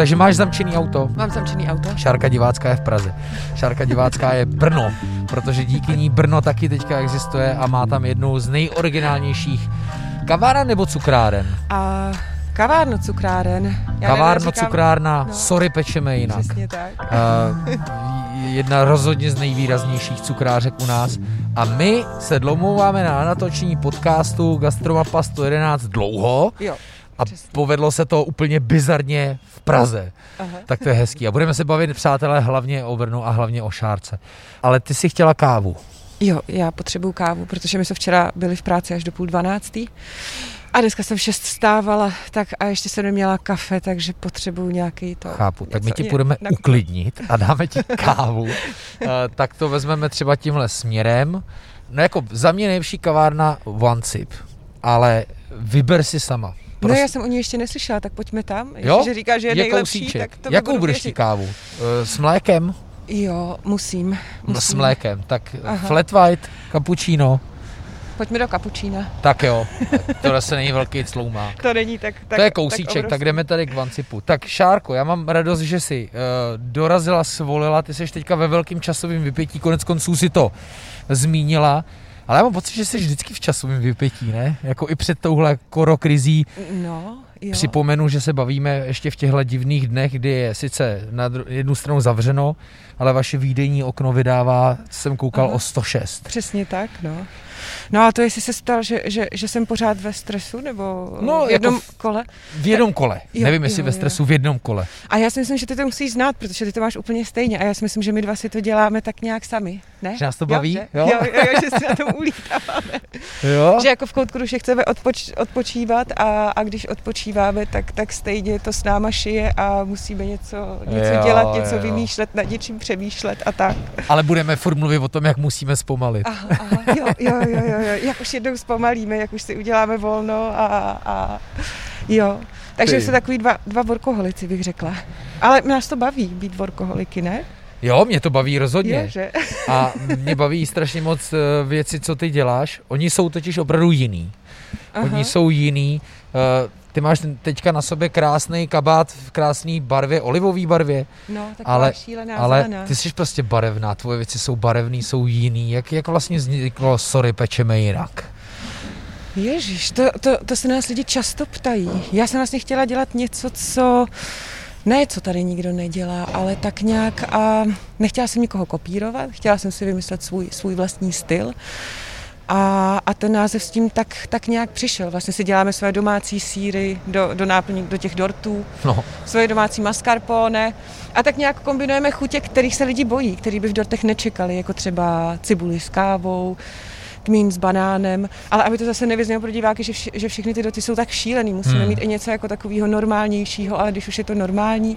Takže máš zamčený auto? Mám zamčený auto. Šárka divácká je v Praze. Šárka divácká je Brno, protože díky ní Brno taky teďka existuje a má tam jednu z nejoriginálnějších kaváren nebo cukráren? A kavárno cukráren. Já Kavárno, nevím, cukrárna, no. sorry, pečeme jinak. Přesně tak. Uh, jedna rozhodně z nejvýraznějších cukrářek u nás. A my se dlouhouváme na natočení podcastu Gastromapa 111 dlouho. Jo. A Přesně. povedlo se to úplně bizarně v Praze. Aha. Tak to je hezký. A budeme se bavit, přátelé, hlavně o Brnu a hlavně o Šárce. Ale ty si chtěla kávu. Jo, já potřebuju kávu, protože my jsme včera byli v práci až do půl dvanáctý. A dneska jsem šest vstávala, tak a ještě jsem neměla kafe, takže potřebuju nějaký to. Chápu, tak my ti budeme na... uklidnit a dáme ti kávu. uh, tak to vezmeme třeba tímhle směrem. No jako za mě nejlepší kavárna One Sip, ale vyber si sama. Prostě... No já jsem o ní ještě neslyšela, tak pojďme tam. Jo? Že říká, že je, je nejlepší, kousíček. tak to Jakou budeš ti kávu? Uh, s mlékem? Jo, musím. musím. No, s mlékem. Tak Aha. flat white, cappuccino. Pojďme do kapučína. Tak jo, to zase není velký cloumák. to není tak, tak To je kousíček, tak, tak jdeme tady k Vancipu. Tak Šárko, já mám radost, že jsi uh, dorazila, svolila, ty jsi teďka ve velkém časovém vypětí, konec konců si to zmínila. Ale já mám pocit, že jsi vždycky v časovém vypětí, ne? Jako i před touhle korokrizí. No, jo. Připomenu, že se bavíme ještě v těchto divných dnech, kdy je sice na jednu stranu zavřeno, ale vaše výdejní okno vydává, jsem koukal, Aha. o 106. Přesně tak, no. No a to jestli se stal, že, že, že jsem pořád ve stresu, nebo no, v jako jednom jako v, kole? V jednom kole. Jo, Nevím, jestli jo, ve stresu jo. v jednom kole. A já si myslím, že ty to musíš znát, protože ty to máš úplně stejně. A já si myslím, že my dva si to děláme tak nějak sami. Ne? Že nás to baví? Jo, že, jo? Jo, jo, že si na tom ulítáváme. jo? Že jako v koutku duše chceme odpoč, odpočívat a, a když odpočíváme, tak, tak stejně to s náma šije a musíme něco, něco jo, dělat, něco jo. vymýšlet, nad něčím přemýšlet a tak. Ale budeme furt mluvit o tom, jak musíme zpomalit. Aha, aha, jo, jo, jo, jo, jo. Jak už jednou zpomalíme, jak už si uděláme volno a, a jo. Takže Ty. jsou takový dva, dva workoholici, bych řekla. Ale nás to baví být workoholiky, ne? Jo, mě to baví rozhodně. Je, že? A mě baví strašně moc eh, věci, co ty děláš. Oni jsou totiž opravdu jiný. Aha. Oni jsou jiný. Ty máš teďka na sobě krásný kabát v krásné barvě, olivové barvě. No, ale, šílená ale zelená. ty jsi prostě barevná, tvoje věci jsou barevné, jsou jiný. Jak, jak vlastně vzniklo Sorry, pečeme jinak? Ježíš, to, to, to se nás lidi často ptají. Já jsem vlastně chtěla dělat něco, co ne, co tady nikdo nedělá, ale tak nějak a nechtěla jsem nikoho kopírovat, chtěla jsem si vymyslet svůj, svůj vlastní styl. A, a ten název s tím tak, tak nějak přišel. Vlastně si děláme své domácí síry do, do náplní, do těch dortů, no. svoje domácí mascarpone a tak nějak kombinujeme chutě, kterých se lidi bojí, který by v dortech nečekali, jako třeba cibuli s kávou, kmín s banánem, ale aby to zase nevyznělo pro diváky, že, vši, že všechny ty doty jsou tak šílený, musíme hmm. mít i něco jako takového normálnějšího, ale když už je to normální,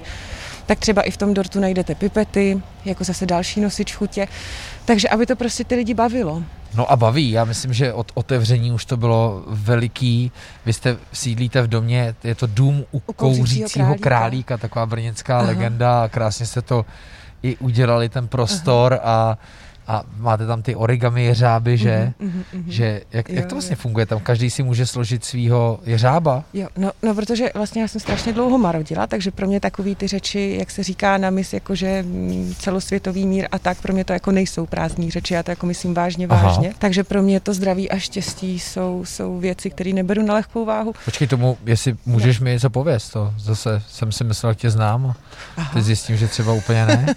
tak třeba i v tom dortu najdete pipety, jako zase další nosič chutě. Takže aby to prostě ty lidi bavilo. No a baví, já myslím, že od otevření už to bylo veliký. Vy jste sídlíte v domě, je to dům u, u kouřícího králíka. králíka, taková brněnská Aha. legenda a krásně se to i udělali ten prostor Aha. a a máte tam ty origami jeřáby, že? Mm-hmm, mm-hmm. že jak, jo, jak to vlastně jo. funguje? Tam každý si může složit svého jeřába? Jo, no, no, protože vlastně já jsem strašně dlouho marodila, takže pro mě takový ty řeči, jak se říká na mis, jakože mm, celosvětový mír a tak, pro mě to jako nejsou prázdní řeči, já to jako myslím vážně, Aha. vážně. Takže pro mě to zdraví a štěstí jsou, jsou věci, které neberu na lehkou váhu. Počkej tomu, jestli můžeš no. mi něco pověst, to zase jsem si myslel, že tě znám a teď zjistím, že třeba úplně ne.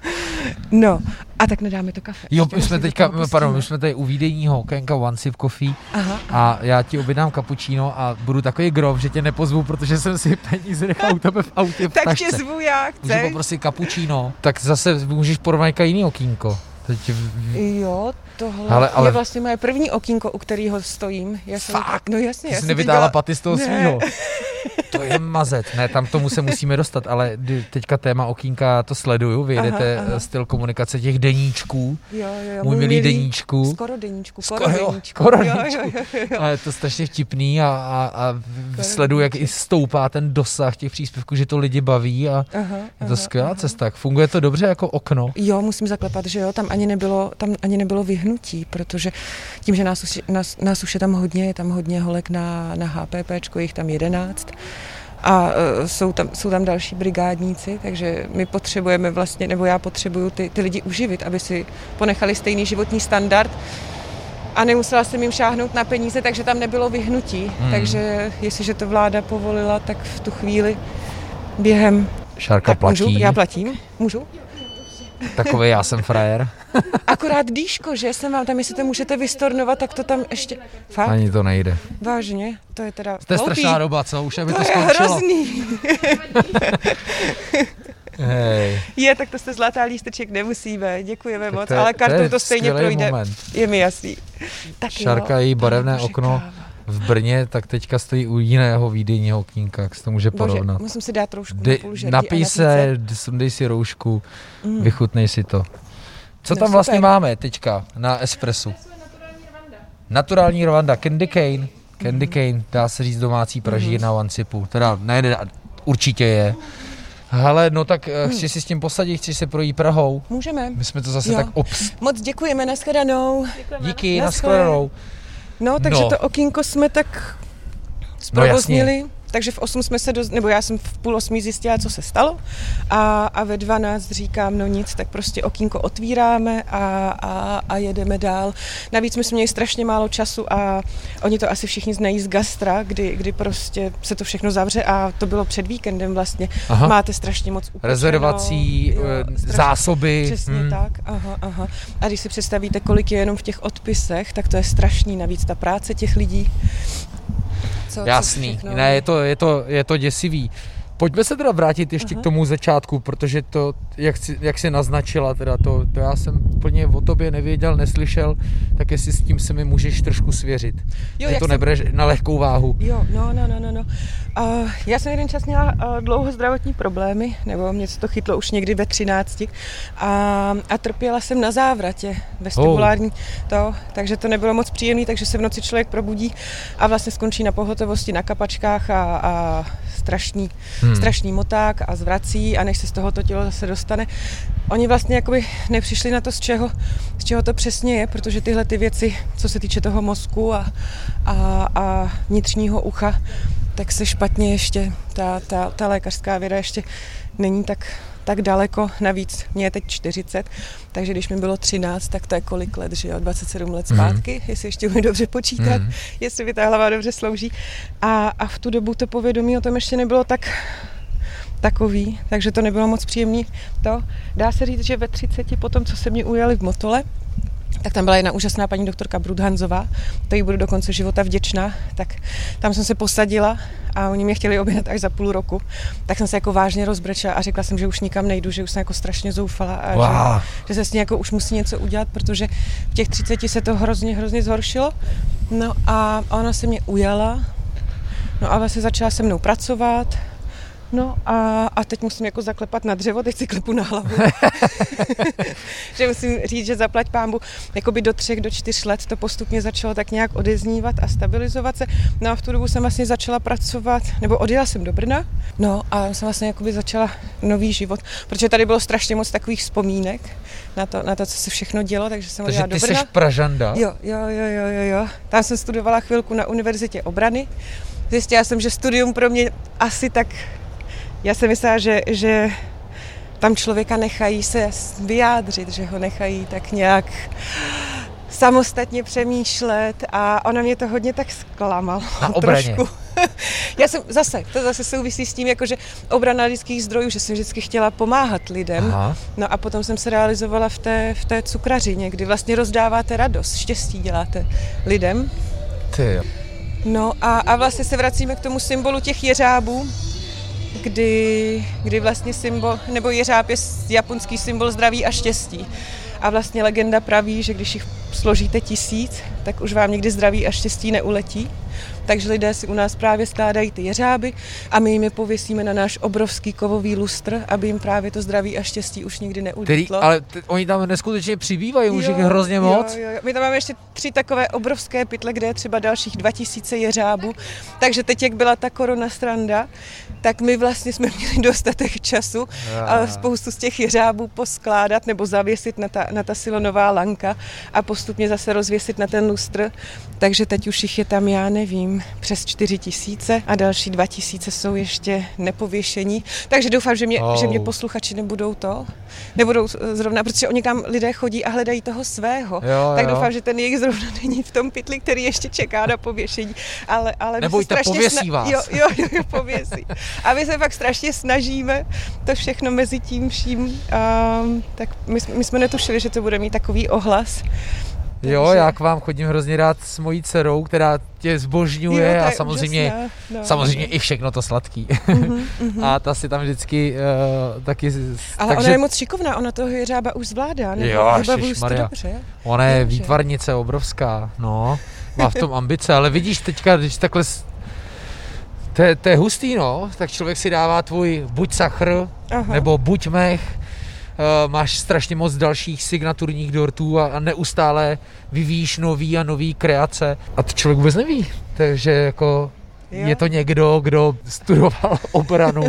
no, a tak nedáme to kafe. Jo, my jsme teďka, pardon, my jsme tady u výdejního okénka One Sip Coffee aha, a já ti objednám kapučíno a budu takový grof, že tě nepozvu, protože jsem si peníze nechal u tebe v autě v Tak tě zvu já, chceš. Můžu poprosit kapučíno, tak zase můžeš porovnat jiný okýnko. Teď... Jo, tohle ale, ale... je vlastně moje první okýnko, u kterého stojím. Já jsem, Fakt? No jasně. Ty jsi nevytáhla dělala... paty z toho svýho. To je mazet. Ne, tam tomu se musíme dostat, ale teďka téma okýnka to sleduju. Vy jedete aha, aha. styl komunikace těch deníčků. Jo, jo, jo. Můj milý deníčku. Skoro deníčku. Skoro, skoro deníčku. Skoro deníčku. Jo, jo, jo, jo. A je to strašně vtipný a, a, a sleduju, jak i stoupá ten dosah těch příspěvků, že to lidi baví a aha, je to aha, skvělá aha. cesta. Funguje to dobře jako okno? Jo, musím zaklepat, že jo, tam ani nebylo, tam ani nebylo vyhnutí, protože tím, že nás, nás, nás už je tam hodně, je tam hodně holek na, na HPP, jich tam jedenáct, a uh, jsou, tam, jsou tam další brigádníci, takže my potřebujeme vlastně, nebo já potřebuju ty, ty lidi uživit, aby si ponechali stejný životní standard a nemusela jsem jim šáhnout na peníze, takže tam nebylo vyhnutí. Hmm. Takže jestliže to vláda povolila, tak v tu chvíli během... Šárka tak platí. Můžu? Já platím? Můžu? Takový já jsem frajer. Akorát dýško, že jsem vám tam, jestli to můžete vystornovat, tak to tam ještě... Fakt? Ani to nejde. Vážně? To je teda To je strašná doba, co? Už aby to, to skončilo. je hrozný. Hej. Je, tak to jste zlatá lísteček nemusíme, děkujeme Tak moc, to je- ale to kartou to stejně skvělý projde. moment. Je mi jasný. Tak její barevné Bože, okno káva. V Brně, tak teďka stojí u jiného výdejního okýnka, jak se to může Bože, porovnat. musím si dát trošku Dej, na napij na se, sundej si roušku, Mm. vychutnej si to. Co No, tam vlastně super. máme teďka na espresu? Naturální Rwanda, Candy cane. Candy cane, dá se říct domácí pražírna Mhm. mm. Vancipu. Teda ne, ne, určitě je. Hele, no tak Hmm. mm. chci si s tím posadit, chci se projít Prahou. Můžeme. My jsme to zase Jo. tak obs... Moc děkujeme, nashledanou. Díky, Naschle. nashledanou. No, takže No. to okýnko jsme tak zprovoznili. Takže v 8 jsme se, doz... nebo já jsem v půl osmí zjistila, co se stalo a, a ve 12 říkám, no nic, tak prostě okýnko otvíráme a, a, a jedeme dál. Navíc my jsme měli strašně málo času a oni to asi všichni znají z gastra, kdy, kdy prostě se to všechno zavře a to bylo před víkendem vlastně. Aha. Máte strašně moc upečeno. Rezervací, Jo, eh, strašně- zásoby. Přesně hm. tak, aha, aha. A když si představíte, kolik je jenom v těch odpisech, tak to je strašný. Navíc ta práce těch lidí. Co, co Jasný, všechno- ne, je to, je, to, je to děsivý. Pojďme se teda vrátit ještě Aha. k tomu začátku, protože to, jak jsi, jak jsi naznačila, teda to, to já jsem úplně o tobě nevěděl, neslyšel, tak jestli s tím se mi můžeš trošku svěřit. Jo, že jak to jsem- nebereš na lehkou váhu. Jo, no, no, no, no. no. Uh, já jsem jeden čas měla uh, dlouho zdravotní problémy, nebo mě se to chytlo už někdy ve 13 a, a trpěla jsem na závratě vestibulární to, takže to nebylo moc příjemné, takže se v noci člověk probudí a vlastně skončí na pohotovosti na kapačkách a, a strašný, hmm. strašný moták a zvrací a než se z toho to tělo zase dostane. Oni vlastně jakoby nepřišli na to, z čeho, z čeho to přesně je, protože tyhle ty věci, co se týče toho mozku a, a, a vnitřního ucha, tak se špatně ještě, ta, ta, ta lékařská věda ještě není tak, tak daleko, navíc mě je teď 40, takže když mi bylo 13, tak to je kolik let, že jo, 27 let zpátky, mm. jestli ještě umím dobře počítat, mm. jestli mi ta hlava dobře slouží. A, a v tu dobu to povědomí o tom ještě nebylo tak takový, takže to nebylo moc příjemný. To dá se říct, že ve 30 po tom, co se mě ujali v Motole, tak tam byla jedna úžasná paní doktorka Brudhanzová, to jí budu do konce života vděčná, tak tam jsem se posadila a oni mě chtěli objednat až za půl roku, tak jsem se jako vážně rozbrečela a řekla jsem, že už nikam nejdu, že už jsem jako strašně zoufala a Wow. že, že se s ní jako už musí něco udělat, protože v těch 30 se to hrozně, hrozně zhoršilo. No a ona se mě ujala, no a vlastně začala se mnou pracovat, No a, a teď musím jako zaklepat na dřevo, teď si klepu na hlavu. že musím říct, že zaplať pámbu, jakoby do třech, do čtyř let to postupně začalo tak nějak odeznívat a stabilizovat se. No a v tu dobu jsem vlastně začala pracovat, nebo odjela jsem do Brna, no a jsem vlastně jakoby začala nový život, protože tady bylo strašně moc takových vzpomínek na to, na to co se všechno dělo, takže jsem Takže odjela ty do Brna. jsi Pražanda? Jo, jo, jo, jo, jo, jo. Tam jsem studovala chvilku na Univerzitě obrany. Zjistila jsem, že studium pro mě asi tak... Já jsem myslela, že, že tam člověka nechají se vyjádřit, že ho nechají tak nějak samostatně přemýšlet a ona mě to hodně tak zklamala. Na obraně. Trošku. Já jsem zase, to zase souvisí s tím, jakože obrana lidských zdrojů, že jsem vždycky chtěla pomáhat lidem. Aha. No a potom jsem se realizovala v té, v té cukrařině, kdy vlastně rozdáváte radost, štěstí děláte lidem. Ty jo. No a, a vlastně se vracíme k tomu symbolu těch jeřábů, kdy, kdy vlastně symbol, nebo jeřáb je japonský symbol zdraví a štěstí. A vlastně legenda praví, že když jich složíte tisíc, tak už vám nikdy zdraví a štěstí neuletí. Takže lidé si u nás právě skládají ty jeřáby a my jim je pověsíme na náš obrovský kovový lustr, aby jim právě to zdraví a štěstí už nikdy neulítlo. ale t- oni tam neskutečně přibývají, už jich je hrozně moc. Jo, jo, jo. My tam máme ještě tři takové obrovské pytle, kde je třeba dalších 2000 jeřábů. Takže teď, jak byla ta korona stranda, tak my vlastně jsme měli dostatek času a spoustu z těch jeřábů poskládat nebo zavěsit na ta, na ta silonová lanka a postupně zase rozvěsit na ten lustr. Takže teď už jich je tam, já nevím, přes 4 tisíce a další 2 tisíce jsou ještě nepověšení. Takže doufám, že mě, oh. že mě posluchači nebudou to, nebudou zrovna, protože oni tam lidé chodí a hledají toho svého. Jo, tak jo. doufám, že ten jejich zrovna není v tom pytli, který ještě čeká na pověšení. Ale, ale Nebojte, pověsí sna- vás. Jo, jo, jo, jo, pověsí. A my se fakt strašně snažíme to všechno mezi tím vším, um, tak my, my jsme netušili, že to bude mít takový ohlas. Jo, já k vám chodím hrozně rád s mojí dcerou, která tě zbožňuje jo, a samozřejmě, no, samozřejmě i všechno to sladký. Uh-huh, uh-huh. a ta si tam vždycky uh, taky... Ale takže... ona je moc šikovná, ona toho jeřába už zvládá, nebo jo, dobře. Ona je Dobře. výtvarnice obrovská, no. Má v tom ambice, ale vidíš teďka, když takhle to je, to je hustý, no, tak člověk si dává tvůj buď sachr, Aha. nebo buď mech, máš strašně moc dalších signaturních dortů a, a neustále vyvíjíš nový a nový kreace a to člověk vůbec neví. Takže jako Jo. Je to někdo, kdo studoval obranu,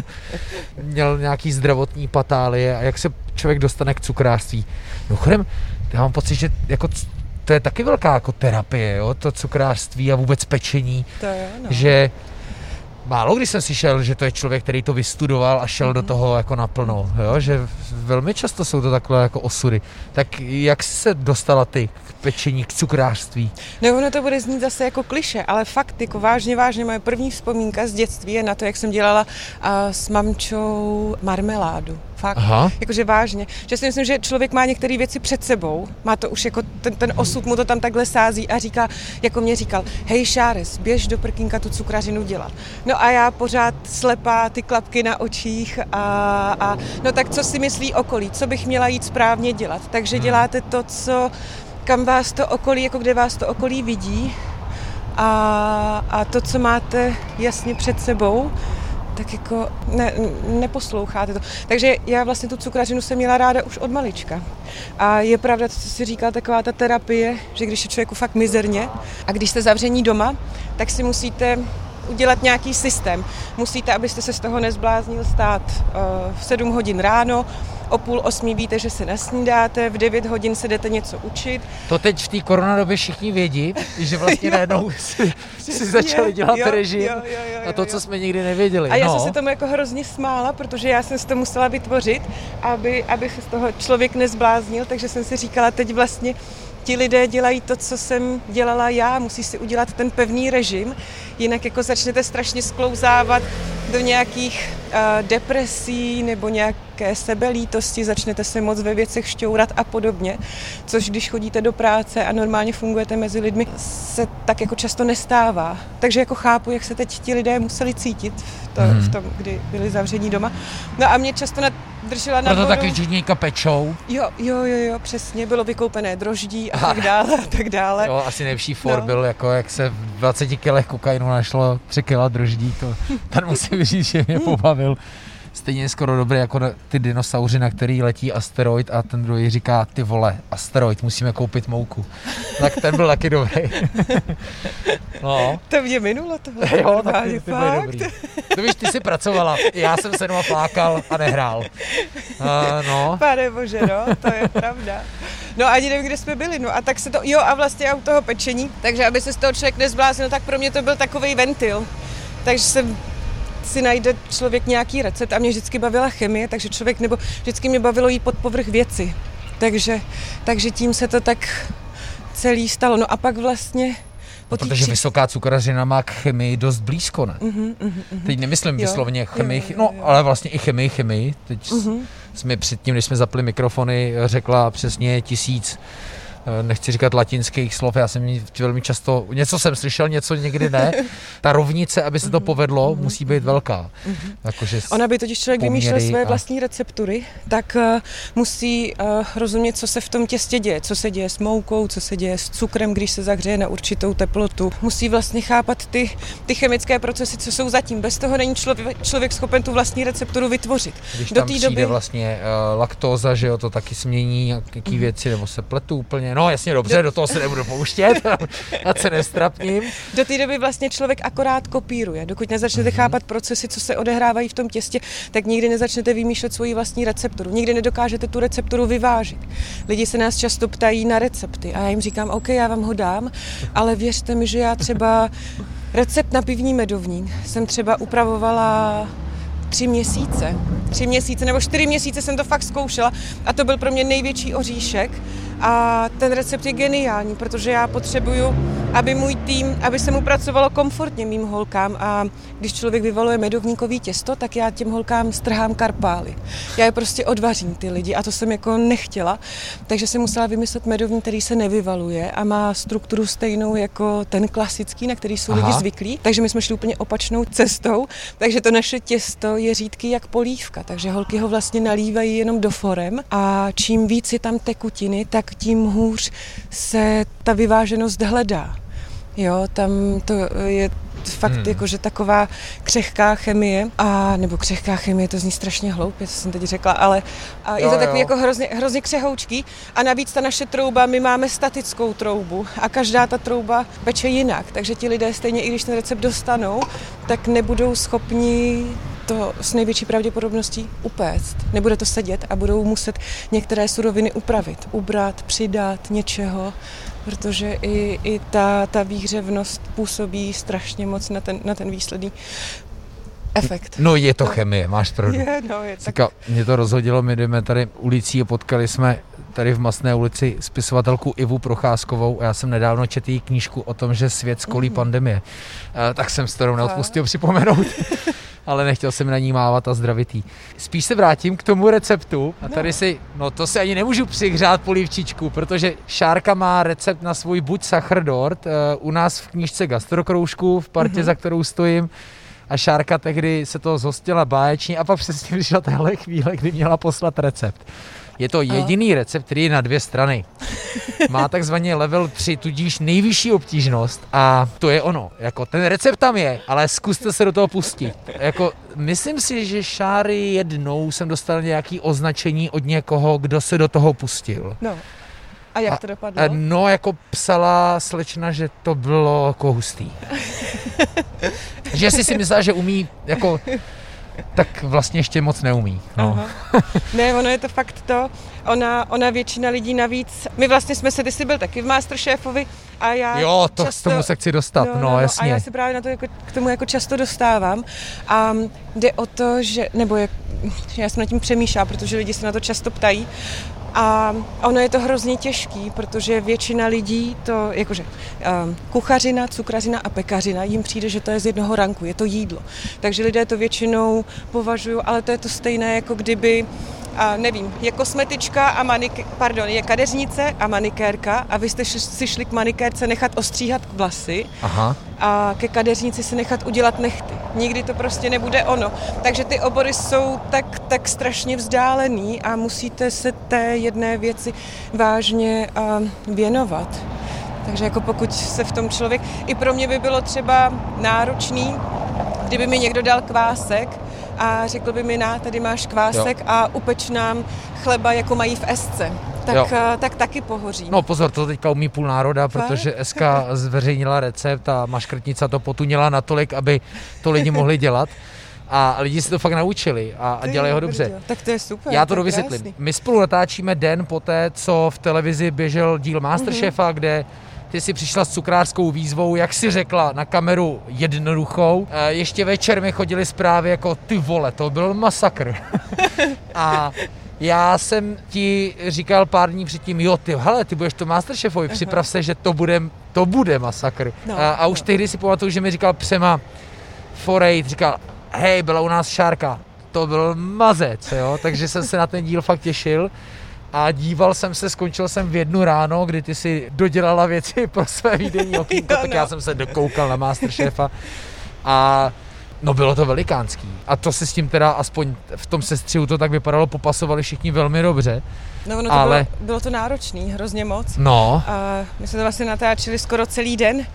měl nějaký zdravotní patálie a jak se člověk dostane k cukrářství. Mimochodem, já mám pocit, že jako to je taky velká jako terapie, jo? to cukrářství a vůbec pečení, to jo, no. že málo kdy jsem slyšel, že to je člověk, který to vystudoval a šel do mhm. toho jako naplno, jo? že velmi často jsou to takhle jako osudy. Tak jak se dostala ty k pečení, k cukrářství? No ono to bude znít zase jako kliše, ale fakt jako vážně, vážně moje první vzpomínka z dětství je na to, jak jsem dělala uh, s mamčou marmeládu. Fakt. Aha. Jakože vážně. Že si myslím, že člověk má některé věci před sebou, má to už jako ten, ten osud mu to tam takhle sází a říká, jako mě říkal, hej Šáres, běž do prkínka tu cukrařinu dělat. No a já pořád slepá ty klapky na očích a, a no tak co si myslí okolí, co bych měla jít správně dělat. Takže hmm. děláte to, co kam vás to okolí, jako kde vás to okolí vidí a, a to, co máte jasně před sebou, tak jako ne, neposloucháte to. Takže já vlastně tu cukrařinu jsem měla ráda už od malička. A je pravda, co si říká, taková ta terapie, že když je člověku fakt mizerně a když jste zavření doma, tak si musíte udělat nějaký systém. Musíte, abyste se z toho nezbláznil stát uh, v 7 hodin ráno, o půl osmí víte, že se nasnídáte, v 9 hodin se jdete něco učit. To teď v té koronadobě všichni vědí, že vlastně najednou si, si začali dělat jo, režim jo, jo, jo, a to, co jsme nikdy nevěděli. A já no. jsem se tomu jako hrozně smála, protože já jsem si to musela vytvořit, aby, aby se z toho člověk nezbláznil, takže jsem si říkala, teď vlastně ti lidé dělají to, co jsem dělala já, musí si udělat ten pevný režim, jinak jako začnete strašně sklouzávat do nějakých uh, depresí nebo nějaké sebelítosti, začnete se moc ve věcech šťourat a podobně, což když chodíte do práce a normálně fungujete mezi lidmi, se tak jako často nestává. Takže jako chápu, jak se teď ti lidé museli cítit v, to, hmm. v tom, kdy byli zavření doma. No a mě často na držela na Proto taky židníka pečou. Jo, jo, jo, jo, přesně, bylo vykoupené droždí a tak dále, a tak dále. Jo, asi nejlepší for no. byl, jako jak se v 20 kilech kokainu našlo 3 kila droždí, to ten musím říct, že mě pobavil stejně skoro dobrý jako ty dinosauři, na který letí asteroid a ten druhý říká, ty vole, asteroid, musíme koupit mouku. Tak ten byl taky dobrý. no. To mě minulo tohle. Jo, tak ty, ty fakt. dobrý. To víš, ty jsi pracovala, já jsem se doma plákal a nehrál. Uh, no. Pane bože, no, to je pravda. No ani nevím, kde jsme byli, no a tak se to, jo a vlastně u toho pečení, takže aby se z toho člověk nezbláznil, tak pro mě to byl takový ventil. Takže jsem si najde člověk nějaký recept a mě vždycky bavila chemie, takže člověk, nebo vždycky mě bavilo jít pod povrch věci. Takže, takže tím se to tak celý stalo. No a pak vlastně No, protože tři... vysoká cukrařina má k chemii dost blízko, ne? Uh-huh, uh-huh. Teď nemyslím jo, vyslovně chemii, jo, jo, no, jo. no ale vlastně i chemii, chemii. Teď uh-huh. jsme předtím, než jsme zapli mikrofony, řekla přesně tisíc nechci říkat latinských slov, já jsem velmi často, něco jsem slyšel, něco někdy ne. Ta rovnice, aby se to povedlo, musí být velká. Jakože Ona by totiž člověk vymýšlel své a... vlastní receptury, tak uh, musí uh, rozumět, co se v tom těstě děje, co se děje s moukou, co se děje s cukrem, když se zahřeje na určitou teplotu. Musí vlastně chápat ty, ty chemické procesy, co jsou zatím. Bez toho není člověk, člověk schopen tu vlastní recepturu vytvořit. Když Do té doby vlastně uh, laktóza, že jo, to taky smění nějaké mm. věci, nebo se pletu úplně no jasně dobře, do toho se nebudu pouštět, ať se nestrapním. Do té doby vlastně člověk akorát kopíruje. Dokud nezačnete mm-hmm. chápat procesy, co se odehrávají v tom těstě, tak nikdy nezačnete vymýšlet svoji vlastní recepturu. Nikdy nedokážete tu recepturu vyvážit. Lidi se nás často ptají na recepty a já jim říkám, OK, já vám ho dám, ale věřte mi, že já třeba Recept na pivní medovník jsem třeba upravovala tři měsíce. Tři měsíce nebo čtyři měsíce jsem to fakt zkoušela a to byl pro mě největší oříšek a ten recept je geniální, protože já potřebuju, aby můj tým, aby se mu pracovalo komfortně mým holkám a když člověk vyvaluje medovníkový těsto, tak já těm holkám strhám karpály. Já je prostě odvařím ty lidi a to jsem jako nechtěla, takže jsem musela vymyslet medovník, který se nevyvaluje a má strukturu stejnou jako ten klasický, na který jsou Aha. lidi zvyklí. Takže my jsme šli úplně opačnou cestou, takže to naše těsto je řídký jak polívka, takže holky ho vlastně nalívají jenom do forem a čím víc je tam tekutiny, tak tak tím hůř se ta vyváženost hledá. Jo, tam to je fakt hmm. jakože taková křehká chemie, a nebo křehká chemie, to zní strašně hloupě, co jsem teď řekla, ale a je jo, to takový jo. jako hrozně, hrozně křehoučký a navíc ta naše trouba, my máme statickou troubu a každá ta trouba peče jinak, takže ti lidé stejně, i když ten recept dostanou, tak nebudou schopni to s největší pravděpodobností upéct. Nebude to sedět a budou muset některé suroviny upravit, ubrat, přidat něčeho, protože i, i ta, ta výhřevnost působí strašně moc na ten, na ten výsledný efekt. No je to chemie, máš pravdu. Je, no, je tak... mě to rozhodilo, my jdeme tady ulicí a potkali jsme tady v Masné ulici spisovatelku Ivu Procházkovou a já jsem nedávno četl její knížku o tom, že svět skolí mm. pandemie. Uh, tak jsem s kterou neodpustil připomenout. ale nechtěl jsem na ní mávat a zdravitý. Spíš se vrátím k tomu receptu a tady no. si, no to si ani nemůžu přihřát polivčičku, protože Šárka má recept na svůj buď sachrdort uh, u nás v knížce Gastrokroužku v partě, mm-hmm. za kterou stojím a Šárka tehdy se to zhostila báječně a pak přesně přišla tahle chvíle, kdy měla poslat recept. Je to jediný recept, který je na dvě strany. Má takzvaně level 3, tudíž nejvyšší obtížnost a to je ono. Jako ten recept tam je, ale zkuste se do toho pustit. Jako, myslím si, že Šáry jednou jsem dostal nějaký označení od někoho, kdo se do toho pustil. No. A jak to dopadlo? A, no, jako psala slečna, že to bylo jako hustý. že si si myslela, že umí jako tak vlastně ještě moc neumí. No. Ne, ono je to fakt to, ona, ona většina lidí navíc, my vlastně jsme se, ty jsi byl taky v Masterchefovi a já Jo, to často, k tomu se chci dostat, no, no, no jasně. A já se právě na to jako, k tomu jako často dostávám a jde o to, že, nebo jak, já jsem nad tím přemýšlela, protože lidi se na to často ptají, a ono je to hrozně těžký, protože většina lidí to, jakože um, kuchařina, cukrařina a pekařina, jim přijde, že to je z jednoho ranku, je to jídlo. Takže lidé to většinou považují, ale to je to stejné, jako kdyby a nevím, je kosmetička a manik, pardon, je kadeřnice a manikérka a vy jste si šli k manikérce nechat ostříhat vlasy Aha. a ke kadeřnici si nechat udělat nechty. Nikdy to prostě nebude ono. Takže ty obory jsou tak, tak strašně vzdálený a musíte se té jedné věci vážně věnovat. Takže jako pokud se v tom člověk, i pro mě by bylo třeba náročný, kdyby mi někdo dal kvásek, a řekl by mi, na, tady máš kvásek jo. a upeč nám chleba, jako mají v esce. Tak, jo. Tak taky pohoří. No pozor, to teďka umí půl národa, protože SK zveřejnila recept a maškrtnica to potunila natolik, aby to lidi mohli dělat. A lidi si to fakt naučili a, a dělají ho dobře. Tak to je super. Já to, to dovysvětlím. My spolu natáčíme den poté, co v televizi běžel díl Masterchefa, mm-hmm. kde ty jsi přišla s cukrářskou výzvou, jak si řekla, na kameru jednoduchou. E, ještě večer mi chodili zprávy jako ty vole, to byl masakr. a já jsem ti říkal pár dní předtím, jo, ty, hele, ty budeš to Masterchefovi, připrav se, že to bude, to bude masakr. No, a, a už no. tehdy si pamatuju, že mi říkal Přema Forej, říkal, hej, byla u nás šárka, to byl mazec, jo, takže jsem se na ten díl fakt těšil a díval jsem se, skončil jsem v jednu ráno, kdy ty si dodělala věci pro své výdenní okýnko, tak já no. jsem se dokoukal na Masterchefa a No bylo to velikánský. A to se s tím teda aspoň v tom sestřihu to tak vypadalo, popasovali všichni velmi dobře. No ono to ale... bylo, bylo to náročný, hrozně moc. No. A my jsme to vlastně natáčeli skoro celý den.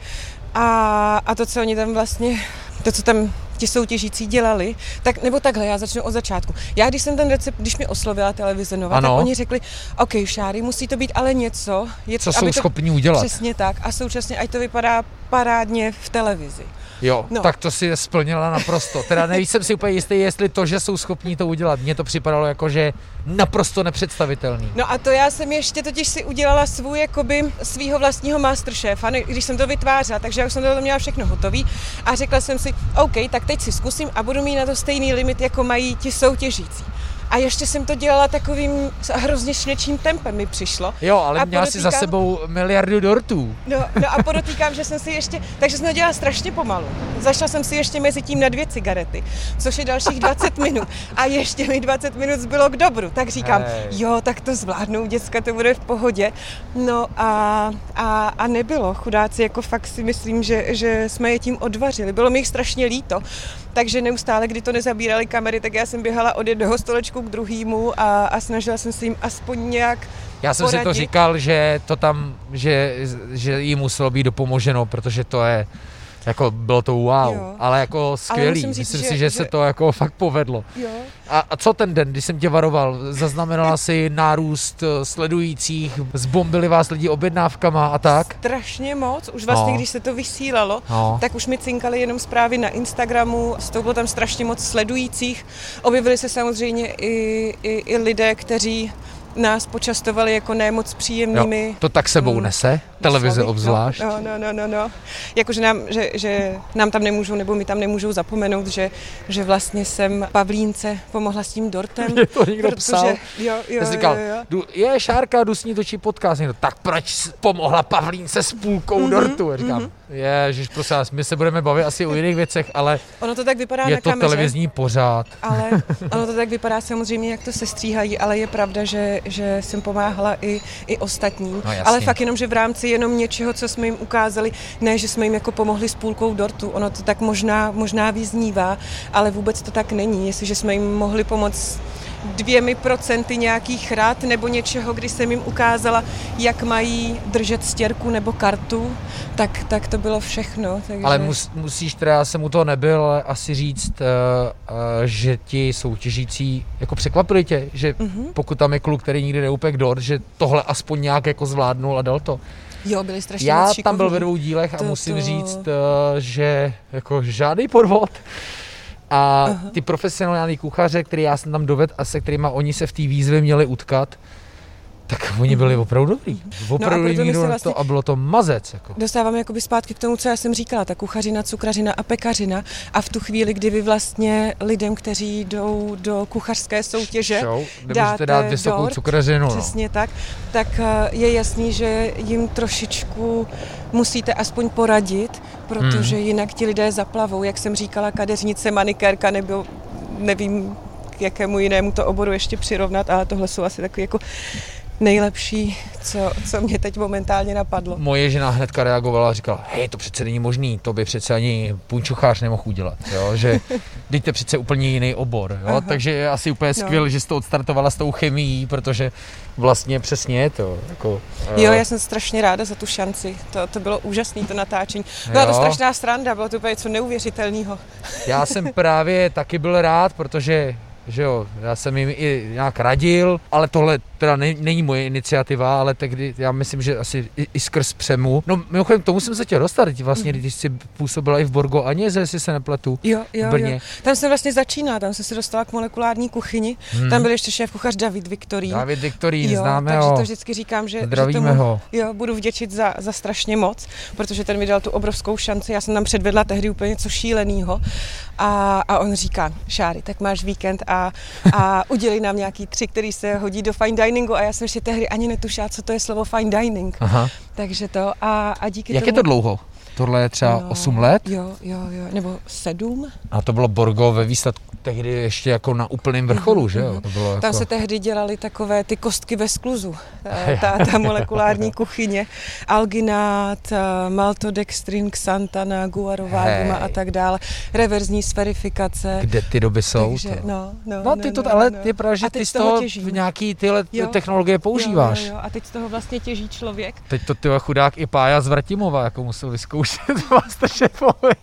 A, a to, co oni tam vlastně, to, co tam ti soutěžící dělali, tak, nebo takhle, já začnu od začátku. Já, když jsem ten recept, když mi oslovila televize Nova, ano. tak oni řekli, OK, šáry, musí to být ale něco, je, co jsou to, schopni udělat. Přesně tak. A současně, ať to vypadá parádně v televizi. Jo, no. tak to si splnila naprosto. Teda nejsem si úplně jistý, jestli to, že jsou schopní to udělat. Mně to připadalo jako, že naprosto nepředstavitelný. No a to já jsem ještě totiž si udělala svůj, jakoby svýho vlastního masterchefa, když jsem to vytvářela, takže já už jsem to měla všechno hotový a řekla jsem si, OK, tak teď si zkusím a budu mít na to stejný limit, jako mají ti soutěžící. A ještě jsem to dělala takovým hrozně šnečím tempem mi přišlo. Jo, ale a měla podotýkám, si za sebou miliardu dortů. No, no a podotýkám, že jsem si ještě, takže jsem to dělala strašně pomalu. Zašla jsem si ještě mezi tím na dvě cigarety, což je dalších 20 minut. A ještě mi 20 minut zbylo k dobru. Tak říkám, hey. jo, tak to zvládnou, děcka, to bude v pohodě. No a, a, a nebylo. Chudáci, jako fakt si myslím, že, že jsme je tím odvařili. Bylo mi jich strašně líto. Takže neustále, kdy to nezabírali kamery, tak já jsem běhala od jednoho stolečku k druhému a, a snažila jsem se jim aspoň nějak já jsem poradit. si to říkal, že to tam, že, že jí muselo být dopomoženo, protože to je jako bylo to wow, jo. ale jako skvělý. Ale říct, Myslím že, si, že, že se to jako fakt povedlo. Jo. A, a co ten den, když jsem tě varoval, zaznamenala si nárůst eh, sledujících, zbombili vás lidi objednávkama a tak? Strašně moc, už vlastně, no. když se to vysílalo, no. tak už mi cinkali jenom zprávy na Instagramu, z toho bylo tam strašně moc sledujících. Objevili se samozřejmě i, i, i lidé, kteří nás počastovali jako nemoc příjemnými. Jo, to tak sebou mm, nese, televize obzvlášť. No, no, no, no, no. Jakože nám, že, že nám tam nemůžou, nebo mi tam nemůžou zapomenout, že, že vlastně jsem Pavlínce pomohla s tím dortem. Je to někdo protože, psal. Jo, jo, říkal, jo, jo. je Šárka, jdu s ní točí podcast. Někdo, tak proč pomohla Pavlínce s půlkou mm-hmm, dortu? Já říkám, mm-hmm. Ježiš, prosím vás, my se budeme bavit asi o jiných věcech, ale ono to tak vypadá je na to kameře, televizní pořád. Ale ono to tak vypadá samozřejmě, jak to se stříhají, ale je pravda, že, že jsem pomáhala i, i ostatním. No, ale fakt jenom, že v rámci jenom něčeho, co jsme jim ukázali, ne, že jsme jim jako pomohli s půlkou dortu. Ono to tak možná, možná vyznívá, ale vůbec to tak není. Jestliže jsme jim mohli pomoct dvěmi procenty nějakých rád nebo něčeho, kdy jsem jim ukázala, jak mají držet stěrku nebo kartu, tak, tak to bylo všechno. Takže... Ale mus, musíš teda, já jsem u toho nebyl, ale asi říct, uh, uh, že ti soutěžící jako překvapili tě, že uh-huh. pokud tam je kluk, který nikdy neupek dort, že tohle aspoň nějak jako zvládnul a dal to. Jo, byli strašně Já tam byl ve dvou dílech a to, musím to... říct, uh, že jako žádný podvod. A Aha. ty profesionální kuchaře, který já jsem tam dovedl a se kterými oni se v té výzvě měli utkat, tak oni byli mhm. opravdu dobrý. Opravdu no a, míru vlastně to, a bylo to mazec. Jako. Dostáváme jakoby zpátky k tomu, co já jsem říkala, ta kuchařina, cukrařina a pekařina. A v tu chvíli, kdy vy vlastně lidem, kteří jdou do kuchařské soutěže, Show, dáte dát vysokou dort, cukrařinu. No. Přesně no. tak. Tak eh, je jasný, že jim trošičku musíte aspoň poradit, protože hmm. jinak ti lidé zaplavou. Jak jsem říkala, kadeřnice, manikérka nebo nevím, k jakému jinému to oboru ještě přirovnat, ale tohle jsou asi takové jako nejlepší, co, co mě teď momentálně napadlo. Moje žena hnedka reagovala a říkala, hej, to přece není možný, to by přece ani punčuchář nemohl udělat, jo? že dejte přece úplně jiný obor. Jo? Takže je asi úplně no. skvělé, že jste odstartovala s tou chemií, protože vlastně přesně je to. Jako, jo, uh... já jsem strašně ráda za tu šanci, to, to bylo úžasné to natáčení. Byla jo. to strašná sranda, bylo to úplně něco neuvěřitelného. já jsem právě taky byl rád, protože že jo, já jsem jim i nějak radil, ale tohle teda ne, není moje iniciativa, ale tehdy já myslím, že asi i, i skrz přemu. No mimochodem, tomu jsem se chtěl dostat, vlastně, mm. když jsi působila i v Borgo Aněze, jestli se nepletu, jo, jo, v Brně. Jo. Tam jsem vlastně začínala, tam jsem se dostala k molekulární kuchyni, hmm. tam byl ještě šéf kuchař David Viktorín. David Viktorín, jo, známe takže ho. to vždycky říkám, že, Zdravíme že tomu, ho. Jo, budu vděčit za, za strašně moc, protože ten mi dal tu obrovskou šanci, já jsem tam předvedla tehdy úplně něco šíleného a, a on říká, Šáry, tak máš víkend a, a udělej nám nějaký tři, který se hodí do fine diningu a já jsem ještě tehdy ani netušila, co to je slovo fine dining. Aha. Takže to a, a díky Jak tomu... je to dlouho? Tohle je třeba no, 8 let? Jo, jo, jo, nebo 7. A to bylo Borgo ve výsledku tehdy ještě jako na úplném vrcholu, mm-hmm. že jo? Mhm. To bylo Tam jako... se tehdy dělaly takové ty kostky ve skluzu, ta, ta molekulární kuchyně. Alginát, maltodextrin, xantana, guarová a tak dále. Reverzní sferifikace. Kde ty doby jsou? Takže, to? No, no, no, ty no, to, no, ale no. je pravda, že ty z toho v nějaký tyhle jo, technologie používáš. Jo, jo, jo, a teď z toho vlastně těží člověk. Teď to ty chudák i Pája z Vratimova jako musel vyzkoušet Masterchefovi.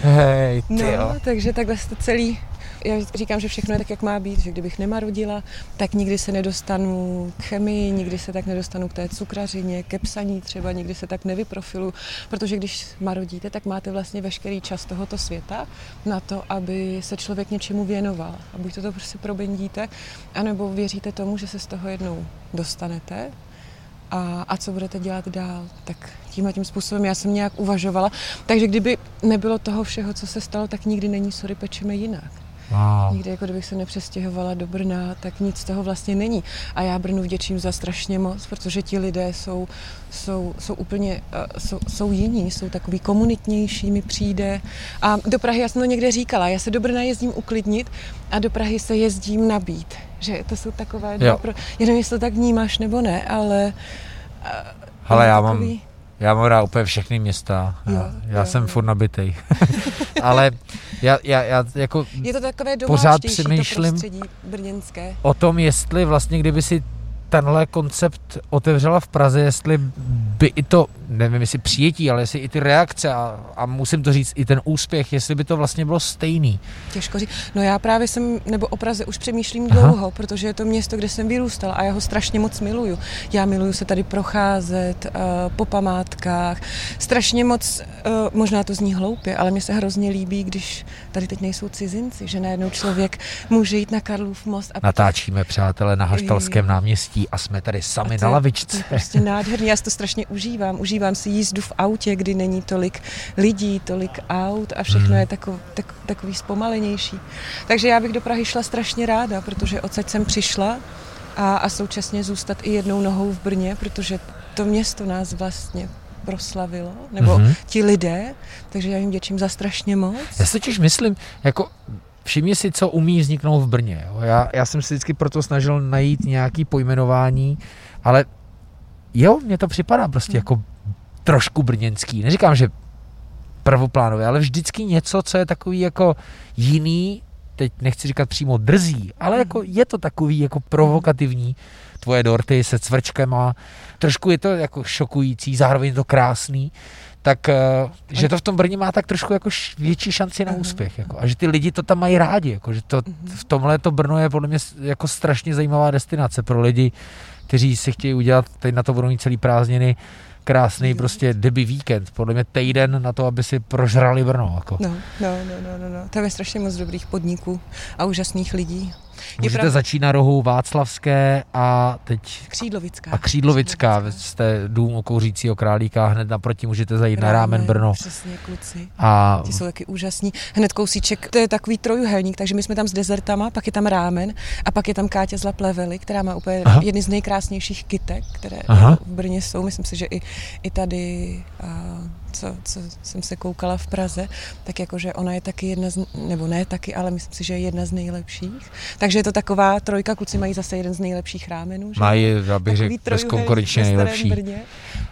Hej, ty No, takže takhle to celý já říkám, že všechno je tak, jak má být, že kdybych nemarodila, tak nikdy se nedostanu k chemii, nikdy se tak nedostanu k té cukrařině, ke psaní třeba, nikdy se tak nevyprofilu, protože když marodíte, tak máte vlastně veškerý čas tohoto světa na to, aby se člověk něčemu věnoval. A buď to, to prostě probendíte, anebo věříte tomu, že se z toho jednou dostanete, a, a co budete dělat dál. Tak tímhle tím způsobem já jsem nějak uvažovala. Takže kdyby nebylo toho všeho, co se stalo, tak nikdy není sorry, pečeme jinak. Wow. Nikdy, jako kdybych se nepřestěhovala do Brna, tak nic z toho vlastně není. A já Brnu vděčím za strašně moc, protože ti lidé jsou, jsou, jsou úplně, uh, jsou, jsou jiní, jsou takový komunitnější, mi přijde. A do Prahy, já jsem to někde říkala, já se do Brna jezdím uklidnit a do Prahy se jezdím nabít. Že to jsou takové, dva pro, já nevím, jestli to tak vnímáš nebo ne, ale... Uh, Ale já takový... mám já mám rád úplně všechny města. Jo, já já jo, jsem jo. furt nabitej. Ale já, já, já jako Je to takové pořád přemýšlím to brněnské. o tom, jestli vlastně, kdyby si tenhle koncept otevřela v Praze, jestli by i to, nevím jestli přijetí, ale jestli i ty reakce a, a musím to říct, i ten úspěch, jestli by to vlastně bylo stejný. Těžko říct. No já právě jsem, nebo o Praze už přemýšlím Aha. dlouho, protože je to město, kde jsem vyrůstala a já ho strašně moc miluju. Já miluju se tady procházet uh, po památkách. Strašně moc, uh, možná to zní hloupě, ale mně se hrozně líbí, když tady teď nejsou cizinci, že najednou člověk může jít na Karlův most. A Natáčíme, přátelé, na Haštalském náměstí a jsme tady sami na lavičce. To je prostě nádherný, já si to strašně užívám. Užívám si jízdu v autě, kdy není tolik lidí, tolik aut a všechno hmm. je tako, tak, takový zpomalenější. Takže já bych do Prahy šla strašně ráda, protože odsaď jsem přišla a, a současně zůstat i jednou nohou v Brně, protože to město nás vlastně proslavilo, nebo mm-hmm. ti lidé, takže já jim děčím za strašně moc. Já si totiž myslím, jako všimni si, co umí vzniknout v Brně. Jo. Já, já jsem si vždycky proto snažil najít nějaký pojmenování, ale jo, mně to připadá prostě hmm. jako trošku brněnský. Neříkám, že prvoplánové, ale vždycky něco, co je takový jako jiný, teď nechci říkat přímo drzí, ale jako je to takový jako provokativní. Tvoje dorty se cvrčkem a trošku je to jako šokující, zároveň je to krásný tak eh, že to v tom Brně má tak trošku jako větší šanci na úspěch. Jako, a že ty lidi to tam mají rádi. Jako, že to, mhm. v tomhle to Brno je podle mě jako strašně zajímavá destinace pro lidi, kteří si chtějí udělat, teď na to budou mít celý prázdniny, krásný prostě deby víkend, podle mě týden na to, aby si prožrali Brno. Jako. No, no, no, no, no, no. Tam je strašně moc dobrých podniků a úžasných lidí. Můžete prav... začít na rohu Václavské a teď... Křídlovická. A Křídlovická, Křídlovická. jste dům o kouřícího králíka, hned naproti můžete zajít Rámen, na Rámen Brno. Přesně, kluci. A... Ti jsou taky úžasní. Hned kousíček, to je takový trojuhelník, takže my jsme tam s dezertama, pak je tam Rámen a pak je tam Kátě z Laplevely, která má úplně Aha. jedny z nejkrásnějších kytek, které Aha. v Brně jsou. Myslím si, že i, i tady... Uh, co, co jsem se koukala v Praze, tak jakože ona je taky jedna z, nebo ne taky, ale myslím si, že je jedna z nejlepších. Takže je to taková trojka, kluci mají zase jeden z nejlepších rámenů. Že? Mají, já bych řekl, bezkonkurenčně nejlepší. Brně.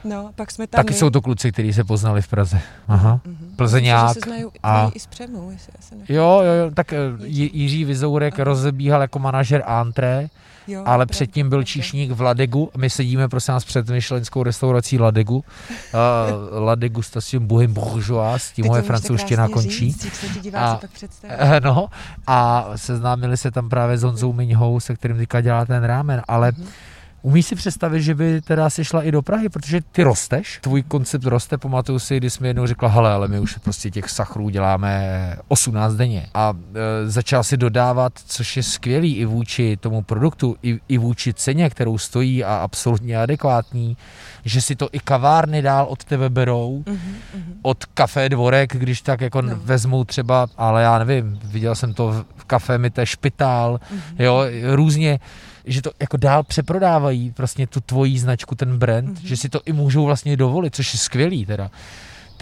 No, pak jsme tam Taky my... jsou to kluci, kteří se poznali v Praze. Aha. Mm-hmm. Plzeňák. Znají, a... i z Přemu, jestli se jo, jo, jo, tak eh, Jiří Vizourek Aha. rozebíhal jako manažer Antré Jo, ale předtím byl číšník v Ladegu. My sedíme, prosím nás, před myšlenskou restaurací Ladegu. Uh, La degustation Bohem Bourgeois, s tím moje francouzština končí. Říct, a, no, a seznámili se tam právě s Honzou Miňhou, se kterým teďka dělá ten rámen, ale mm-hmm Umíš si představit, že by teda si šla i do Prahy, protože ty rosteš, tvůj koncept roste, pamatuju si, když jsme jednou řekla, hele, ale my už prostě těch sachrů děláme 18 denně. A e, začal si dodávat, což je skvělý i vůči tomu produktu, i, i vůči ceně, kterou stojí a absolutně adekvátní, že si to i kavárny dál od tebe berou, mm-hmm. od Café Dvorek, když tak jako no. vezmou třeba, ale já nevím, viděl jsem to v Café Mite Špitál, mm-hmm. jo, různě že to jako dál přeprodávají vlastně tu tvoji značku, ten brand, mm-hmm. že si to i můžou vlastně dovolit, což je skvělý teda.